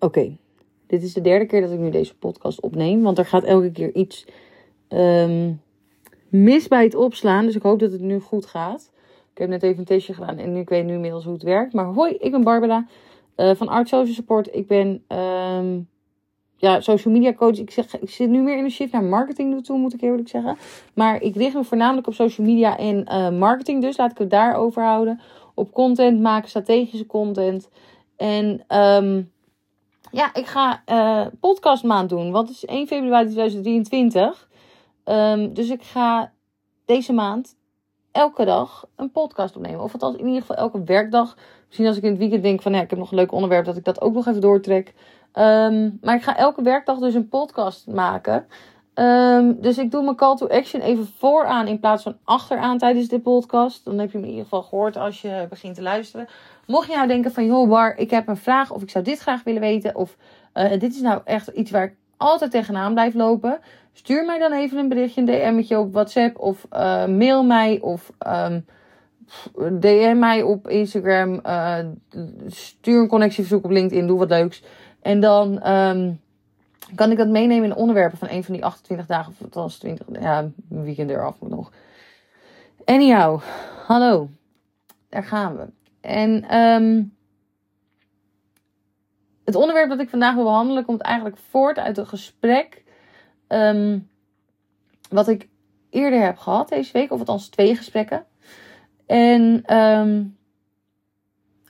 Oké, dit is de derde keer dat ik nu deze podcast opneem. Want er gaat elke keer iets ehm, mis bij het opslaan. Dus ik hoop dat het nu goed gaat. Ik heb net even een testje gedaan en ik weet nu inmiddels hoe het werkt. Maar hoi, ik ben Barbara uh, van Art Social Support. Ik ben um, ja, social media coach. Ik, zeg, ik zit nu meer in de shift naar marketing toe, moet ik eerlijk zeggen. Maar ik richt me voornamelijk op social media en uh, marketing. Dus laat ik het daarover houden. Op content maken, strategische content. En um, ja, ik ga uh, podcastmaand doen. Want het is 1 februari 2023. Um, dus ik ga deze maand elke dag een podcast opnemen. Of althans in ieder geval elke werkdag. Misschien als ik in het weekend denk van ja, ik heb nog een leuk onderwerp dat ik dat ook nog even doortrek. Um, maar ik ga elke werkdag dus een podcast maken. Um, dus ik doe mijn call to action even vooraan in plaats van achteraan tijdens de podcast. Dan heb je hem in ieder geval gehoord als je begint te luisteren. Mocht je nou denken van, joh Bar, ik heb een vraag of ik zou dit graag willen weten. Of uh, dit is nou echt iets waar ik altijd tegenaan blijf lopen. Stuur mij dan even een berichtje, een DM'tje op WhatsApp. Of uh, mail mij of um, DM mij op Instagram. Uh, stuur een connectieverzoek op LinkedIn, doe wat leuks. En dan um, kan ik dat meenemen in onderwerpen van een van die 28 dagen. Of althans 20, ja, weekend eraf nog. Anyhow, hallo. Daar gaan we. En um, het onderwerp dat ik vandaag wil behandelen komt eigenlijk voort uit een gesprek. Um, wat ik eerder heb gehad deze week. Of althans twee gesprekken. En um,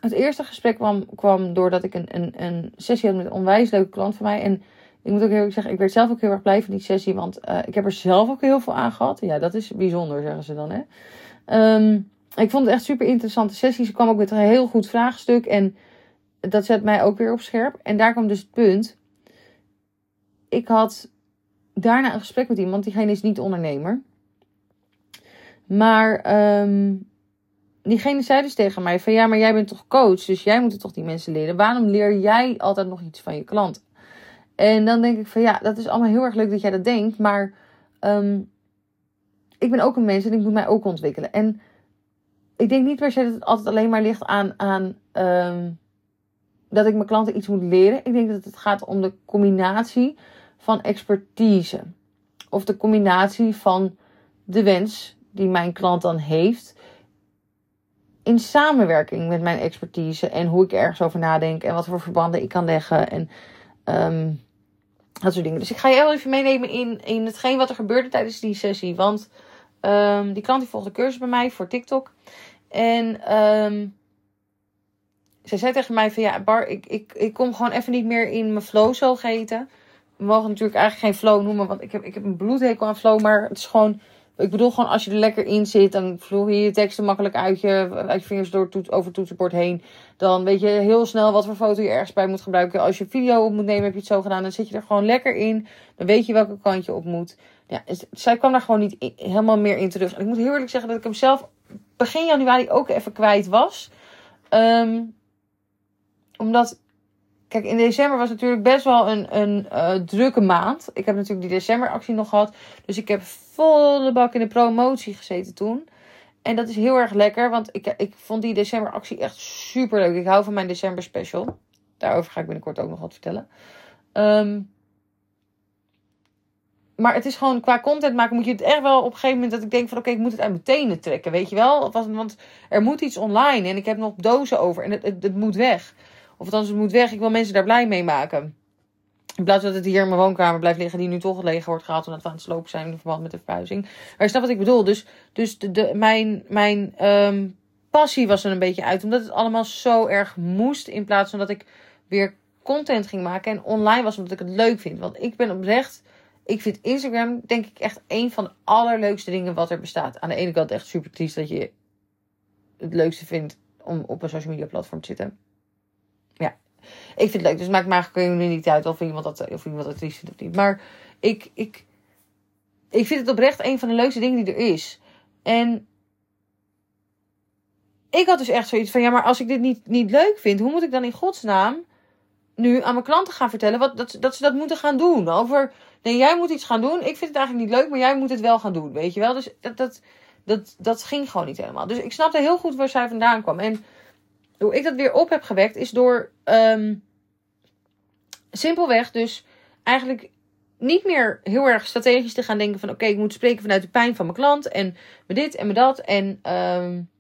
het eerste gesprek kwam, kwam doordat ik een, een, een sessie had met een onwijs leuke klant van mij. En ik moet ook heel erg zeggen, ik werd zelf ook heel erg blij van die sessie. Want uh, ik heb er zelf ook heel veel aan gehad. Ja, dat is bijzonder, zeggen ze dan. Hè? Um, ik vond het echt super interessante sessie. Ze kwam ook met een heel goed vraagstuk. En dat zet mij ook weer op scherp. En daar kwam dus het punt. Ik had daarna een gesprek met iemand. Diegene is niet ondernemer. Maar um, diegene zei dus tegen mij van ja, maar jij bent toch coach, dus jij moet toch die mensen leren. Waarom leer jij altijd nog iets van je klant? En dan denk ik van ja, dat is allemaal heel erg leuk dat jij dat denkt, maar um, ik ben ook een mens en ik moet mij ook ontwikkelen. En ik denk niet per se dat het altijd alleen maar ligt aan, aan um, dat ik mijn klanten iets moet leren. Ik denk dat het gaat om de combinatie van expertise. Of de combinatie van de wens die mijn klant dan heeft in samenwerking met mijn expertise en hoe ik ergens over nadenk en wat voor verbanden ik kan leggen en um, dat soort dingen. Dus ik ga je heel even meenemen in, in hetgeen wat er gebeurde tijdens die sessie. Want um, die klant die volgde cursus bij mij voor TikTok. En um, zij zei tegen mij van ja, Bar, ik, ik, ik kom gewoon even niet meer in mijn flow zogeheten. We mogen natuurlijk eigenlijk geen flow noemen, want ik heb, ik heb een bloedhekel aan flow, maar het is gewoon ik bedoel gewoon, als je er lekker in zit, dan vloer je je teksten makkelijk uit je, uit je vingers door toet, over het toetsenbord heen. Dan weet je heel snel wat voor foto je ergens bij moet gebruiken. Als je video op moet nemen, heb je het zo gedaan. Dan zit je er gewoon lekker in. Dan weet je welke kant je op moet. Ja, zij kwam daar gewoon niet helemaal meer in terug. En ik moet heel eerlijk zeggen dat ik hem zelf begin januari ook even kwijt was. Um, omdat Kijk, in december was natuurlijk best wel een, een uh, drukke maand. Ik heb natuurlijk die decemberactie nog gehad. Dus ik heb volle bak in de promotie gezeten toen. En dat is heel erg lekker, want ik, ik vond die decemberactie echt super leuk. Ik hou van mijn december special. Daarover ga ik binnenkort ook nog wat vertellen. Um, maar het is gewoon qua content maken moet je het echt wel op een gegeven moment dat ik denk van oké, ik moet het uit mijn tenen trekken, weet je wel? Want er moet iets online en ik heb nog dozen over en het, het moet weg. Of althans, het moet weg. Ik wil mensen daar blij mee maken. In plaats dat het hier in mijn woonkamer blijft liggen, die nu toch leeg wordt gehaald omdat we aan het slopen zijn in verband met de verhuizing. Maar je snapt wat ik bedoel. Dus, dus de, mijn, mijn um, passie was er een beetje uit. Omdat het allemaal zo erg moest. In plaats van dat ik weer content ging maken en online was omdat ik het leuk vind. Want ik ben oprecht. Ik vind Instagram denk ik echt een van de allerleukste dingen wat er bestaat. Aan de ene kant echt super triest dat je het leukste vindt om op een social media platform te zitten ik vind het leuk. Dus maakt me eigenlijk niet uit of iemand dat, of iemand dat triest vindt of niet. Maar ik, ik, ik vind het oprecht een van de leukste dingen die er is. En ik had dus echt zoiets van, ja, maar als ik dit niet, niet leuk vind, hoe moet ik dan in godsnaam nu aan mijn klanten gaan vertellen wat, dat, dat ze dat moeten gaan doen? Over, nee, jij moet iets gaan doen. Ik vind het eigenlijk niet leuk, maar jij moet het wel gaan doen, weet je wel? Dus dat, dat, dat, dat ging gewoon niet helemaal. Dus ik snapte heel goed waar zij vandaan kwam. En hoe ik dat weer op heb gewekt, is door um, simpelweg dus eigenlijk niet meer heel erg strategisch te gaan denken van... oké, ik moet spreken vanuit de pijn van mijn klant en me dit en me dat. En um,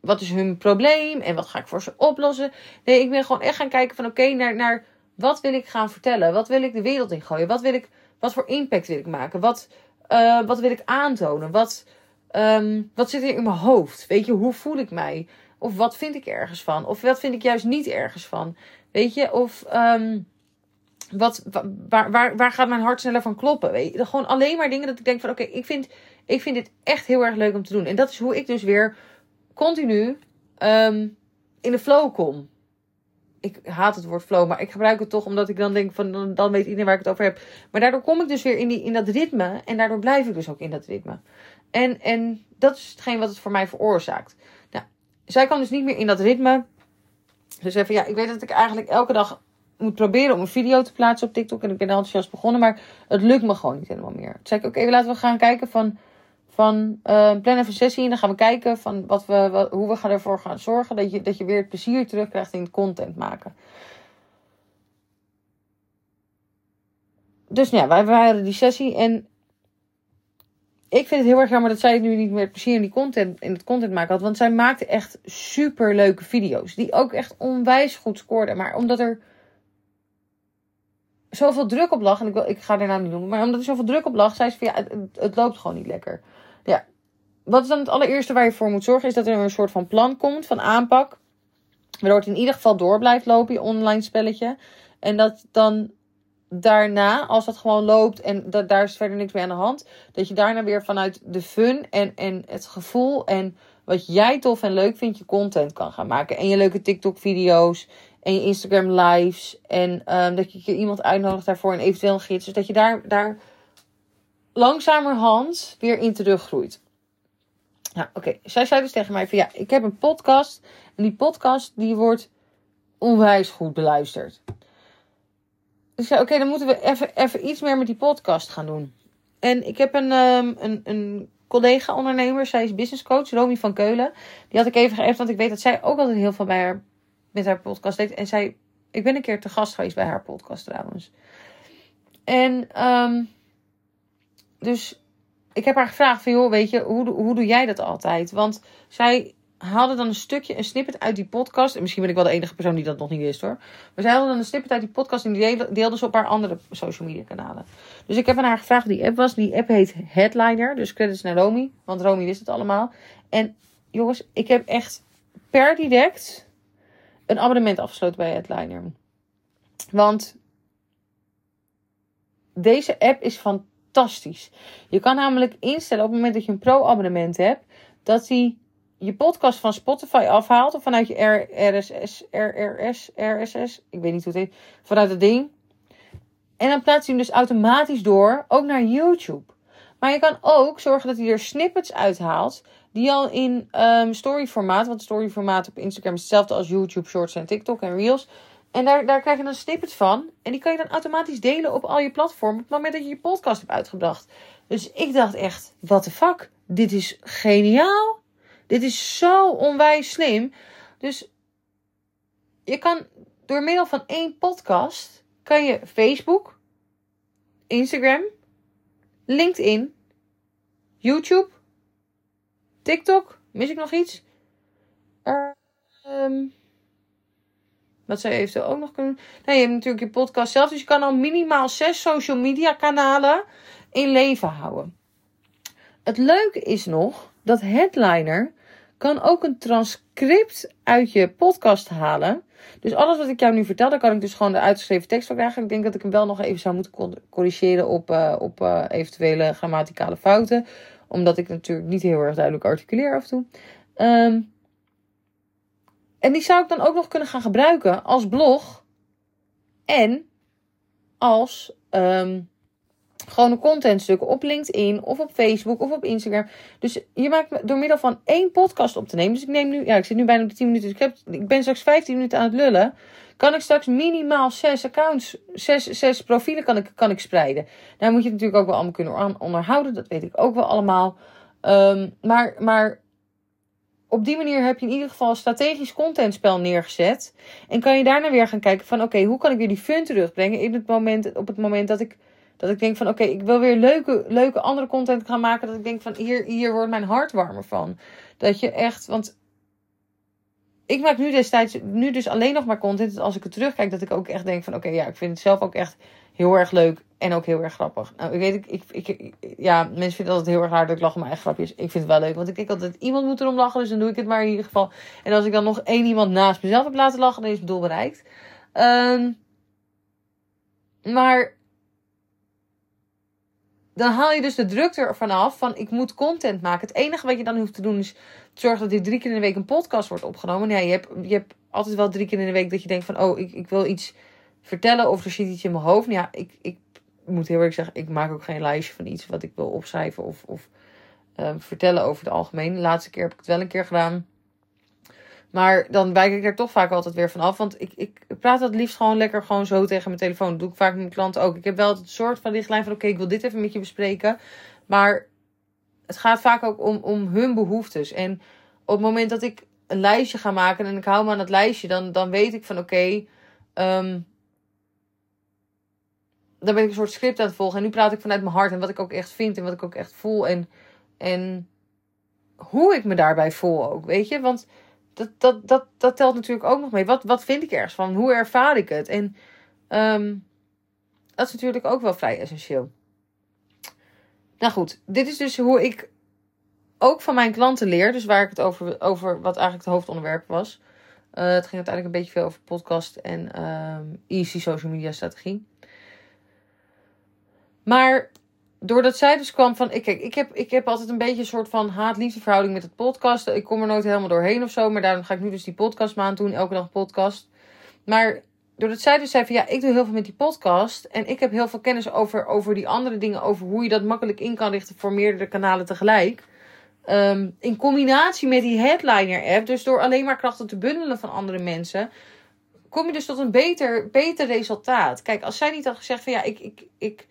wat is hun probleem en wat ga ik voor ze oplossen? Nee, ik ben gewoon echt gaan kijken van oké, naar, naar wat wil ik gaan vertellen? Wat wil ik de wereld in gooien? Wat, wil ik, wat voor impact wil ik maken? Wat, uh, wat wil ik aantonen? Wat, um, wat zit er in mijn hoofd? Weet je, hoe voel ik mij? Of wat vind ik ergens van? Of wat vind ik juist niet ergens van? Weet je, of um, wat, waar, waar, waar gaat mijn hart sneller van kloppen? Weet je, gewoon alleen maar dingen dat ik denk van oké, ik, vind, ik vind dit echt heel erg leuk om te doen. En dat is hoe ik dus weer continu um, in de flow kom. Ik haat het woord flow, maar ik gebruik het toch omdat ik dan denk van dan weet iedereen waar ik het over heb. Maar daardoor kom ik dus weer in, die, in dat ritme en daardoor blijf ik dus ook in dat ritme. En, en dat is hetgeen wat het voor mij veroorzaakt. Nou, zij kan dus niet meer in dat ritme. Dus even, ja, ik weet dat ik eigenlijk elke dag moet proberen om een video te plaatsen op TikTok. En ik ben enthousiast begonnen, maar het lukt me gewoon niet helemaal meer. Toen zei ik, oké, laten we gaan kijken van van uh, plan even een sessie en dan gaan we kijken van wat we, hoe we gaan ervoor gaan zorgen dat je, dat je weer het plezier terugkrijgt in het content maken. Dus ja, wij waren die sessie en ik vind het heel erg jammer dat zij nu niet meer plezier in, die content, in het content maken had. Want zij maakte echt super leuke video's. Die ook echt onwijs goed scoorden. Maar omdat er zoveel druk op lag. En ik, wil, ik ga daarna niet noemen. Maar omdat er zoveel druk op lag. Zei ze van ja, het, het loopt gewoon niet lekker. Ja, wat is dan het allereerste waar je voor moet zorgen? Is dat er een soort van plan komt van aanpak. Waardoor het in ieder geval door blijft lopen, je online spelletje. En dat dan daarna, als dat gewoon loopt en dat, daar is verder niks mee aan de hand, dat je daarna weer vanuit de fun en, en het gevoel en wat jij tof en leuk vindt, je content kan gaan maken. En je leuke TikTok-video's en je Instagram lives. En um, dat je iemand uitnodigt daarvoor en eventueel een gids. Dus dat je daar, daar langzamerhand weer in teruggroeit. Nou, oké. Zij zei dus tegen mij van ja, ik heb een podcast. En die podcast die wordt onwijs goed beluisterd. Dus ik zei, oké, dan moeten we even, even iets meer met die podcast gaan doen. En ik heb een, um, een, een collega-ondernemer, zij is business coach, Romy van Keulen. Die had ik even geëft, want ik weet dat zij ook altijd heel veel bij haar, met haar podcast deed. En zij, ik ben een keer te gast geweest bij haar podcast trouwens. En um, dus ik heb haar gevraagd van, joh, weet je, hoe, hoe doe jij dat altijd? Want zij haalde dan een stukje, een snippet uit die podcast. En misschien ben ik wel de enige persoon die dat nog niet wist hoor. Maar zij haalde dan een snippet uit die podcast en die deelde, ze op haar andere social media kanalen. Dus ik heb aan haar gevraagd wie die app was. Die app heet Headliner. Dus credits naar Romy. Want Romy wist het allemaal. En jongens, ik heb echt per direct een abonnement afgesloten bij Headliner. Want deze app is fantastisch. Je kan namelijk instellen op het moment dat je een pro-abonnement hebt, dat hij je podcast van Spotify afhaalt of vanuit je RSS, RRS, RSS, ik weet niet hoe het heet, vanuit het ding. En dan plaatst hij hem dus automatisch door, ook naar YouTube. Maar je kan ook zorgen dat hij er snippets uithaalt. Die al in um, storyformaat, want storyformaat op Instagram is hetzelfde als YouTube Shorts en TikTok en Reels. En daar, daar krijg je dan snippets van. En die kan je dan automatisch delen op al je platformen. op het moment dat je je podcast hebt uitgebracht. Dus ik dacht echt, what the fuck? Dit is geniaal. Dit is zo onwijs slim. Dus je kan door middel van één podcast... kan je Facebook, Instagram, LinkedIn, YouTube, TikTok... mis ik nog iets? Um, wat zij eventueel ook nog kunnen. Nee, je hebt natuurlijk je podcast zelf. Dus je kan al minimaal zes social media kanalen in leven houden. Het leuke is nog dat Headliner kan ook een transcript uit je podcast halen. Dus alles wat ik jou nu vertel, daar kan ik dus gewoon de uitgeschreven tekst van krijgen. Ik denk dat ik hem wel nog even zou moeten corrigeren op, uh, op uh, eventuele grammaticale fouten. Omdat ik natuurlijk niet heel erg duidelijk articuleer af en toe. Um, en die zou ik dan ook nog kunnen gaan gebruiken als blog. En als um, gewoon een contentstuk op LinkedIn of op Facebook of op Instagram. Dus je maakt door middel van één podcast op te nemen. Dus ik neem nu, ja, ik zit nu bijna op de 10 minuten. Dus ik, heb, ik ben straks 15 minuten aan het lullen. Kan ik straks minimaal zes accounts, zes, zes profielen kan ik, kan ik spreiden. Daar moet je natuurlijk ook wel allemaal kunnen onderhouden. Dat weet ik ook wel allemaal. Um, maar, maar op die manier heb je in ieder geval een strategisch contentspel neergezet. En kan je daarna weer gaan kijken van oké, hoe kan ik weer die fun terugbrengen in het moment, op het moment dat ik, dat ik denk van oké, ik wil weer leuke, leuke andere content gaan maken. Dat ik denk van hier, hier wordt mijn hart warmer van. Dat je echt, want ik maak nu destijds, nu dus alleen nog maar content. Als ik er terugkijk, dat ik ook echt denk van oké, ja, ik vind het zelf ook echt heel erg leuk en ook heel erg grappig. Nou, ik weet, ik, ik, ik, ja, mensen vinden altijd heel erg hard dat ik lach om mijn eigen grapjes. Ik vind het wel leuk, want ik denk altijd, iemand moet erom lachen, dus dan doe ik het maar in ieder geval. En als ik dan nog één iemand naast mezelf heb laten lachen, dan is het doel bereikt. Um, maar dan haal je dus de druk ervan af van ik moet content maken. Het enige wat je dan hoeft te doen is zorgen dat dit drie keer in de week een podcast wordt opgenomen. Ja, je hebt, je hebt altijd wel drie keer in de week dat je denkt van oh, ik, ik wil iets vertellen of er zit iets in mijn hoofd. Ja, ik, ik moet heel eerlijk zeggen, ik maak ook geen lijstje van iets wat ik wil opschrijven of, of uh, vertellen over het algemeen. De laatste keer heb ik het wel een keer gedaan. Maar dan wijk ik er toch vaak altijd weer van af. Want ik, ik praat het liefst gewoon lekker gewoon zo tegen mijn telefoon. Dat doe ik vaak met mijn klanten ook. Ik heb wel het soort van richtlijn van oké, ik wil dit even met je bespreken. Maar het gaat vaak ook om, om hun behoeftes. En op het moment dat ik een lijstje ga maken en ik hou me aan het lijstje, dan, dan weet ik van oké, um, dan ben ik een soort script aan het volgen. En nu praat ik vanuit mijn hart en wat ik ook echt vind en wat ik ook echt voel. En, en hoe ik me daarbij voel ook, weet je. Want dat, dat, dat, dat telt natuurlijk ook nog mee. Wat, wat vind ik ergens van? Hoe ervaar ik het? En um, dat is natuurlijk ook wel vrij essentieel. Nou goed, dit is dus hoe ik ook van mijn klanten leer. Dus waar ik het over, over wat eigenlijk het hoofdonderwerp was. Uh, het ging uiteindelijk een beetje veel over podcast en um, easy social media strategie. Maar doordat zij dus kwam van. Ik, kijk, ik heb, ik heb altijd een beetje een soort van haat-liefde verhouding met het podcasten. Ik kom er nooit helemaal doorheen of zo. Maar daarom ga ik nu dus die podcastmaand doen. Elke dag podcast. Maar doordat zij dus zei van ja, ik doe heel veel met die podcast. En ik heb heel veel kennis over, over die andere dingen. Over hoe je dat makkelijk in kan richten voor meerdere kanalen tegelijk. Um, in combinatie met die headliner app. Dus door alleen maar krachten te bundelen van andere mensen. Kom je dus tot een beter, beter resultaat. Kijk, als zij niet had gezegd van ja, ik, ik, ik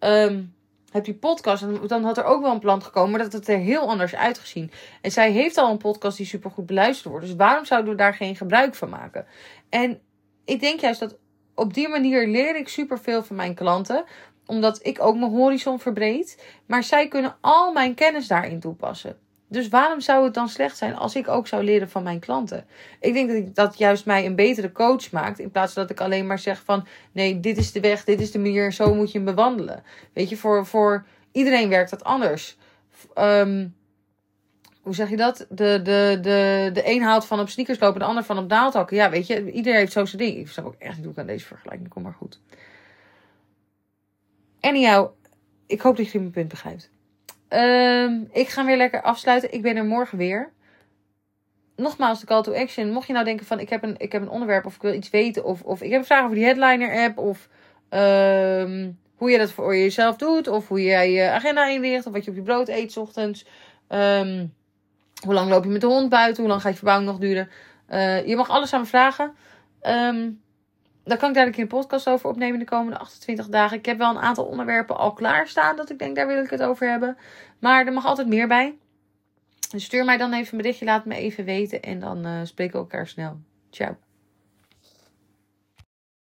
um, heb die podcast. En dan had er ook wel een plan gekomen, maar dat het er heel anders uitgezien. En zij heeft al een podcast die supergoed beluisterd wordt. Dus waarom zouden we daar geen gebruik van maken? En ik denk juist dat op die manier leer ik superveel van mijn klanten omdat ik ook mijn horizon verbreed. Maar zij kunnen al mijn kennis daarin toepassen. Dus waarom zou het dan slecht zijn als ik ook zou leren van mijn klanten? Ik denk dat ik, dat juist mij een betere coach maakt. In plaats van dat ik alleen maar zeg van nee, dit is de weg, dit is de manier, zo moet je hem bewandelen. Weet je, voor, voor iedereen werkt dat anders. Um, hoe zeg je dat? De, de, de, de een haalt van op sneakers lopen, de ander van op naaldhakken. Ja, weet je, iedereen heeft zo zijn ding. Ik snap ook echt niet hoe ik aan deze vergelijking kom, maar goed. Anyhow, ik hoop dat je mijn punt begrijpt. Um, ik ga weer lekker afsluiten. Ik ben er morgen weer. Nogmaals, de call to action. Mocht je nou denken van ik heb een, ik heb een onderwerp of ik wil iets weten. Of, of ik heb een vraag over die headliner app. Of um, hoe je dat voor jezelf doet. Of hoe jij je agenda inricht. Of wat je op je brood eet ochtends. Um, hoe lang loop je met de hond buiten? Hoe lang gaat je verbouwing nog duren? Uh, je mag alles aan me vragen. Um, dan kan ik daar keer een podcast over opnemen de komende 28 dagen. Ik heb wel een aantal onderwerpen al klaarstaan. Dat ik denk, daar wil ik het over hebben. Maar er mag altijd meer bij. Dus stuur mij dan even een berichtje. Laat me even weten. En dan uh, spreken we elkaar snel. Ciao.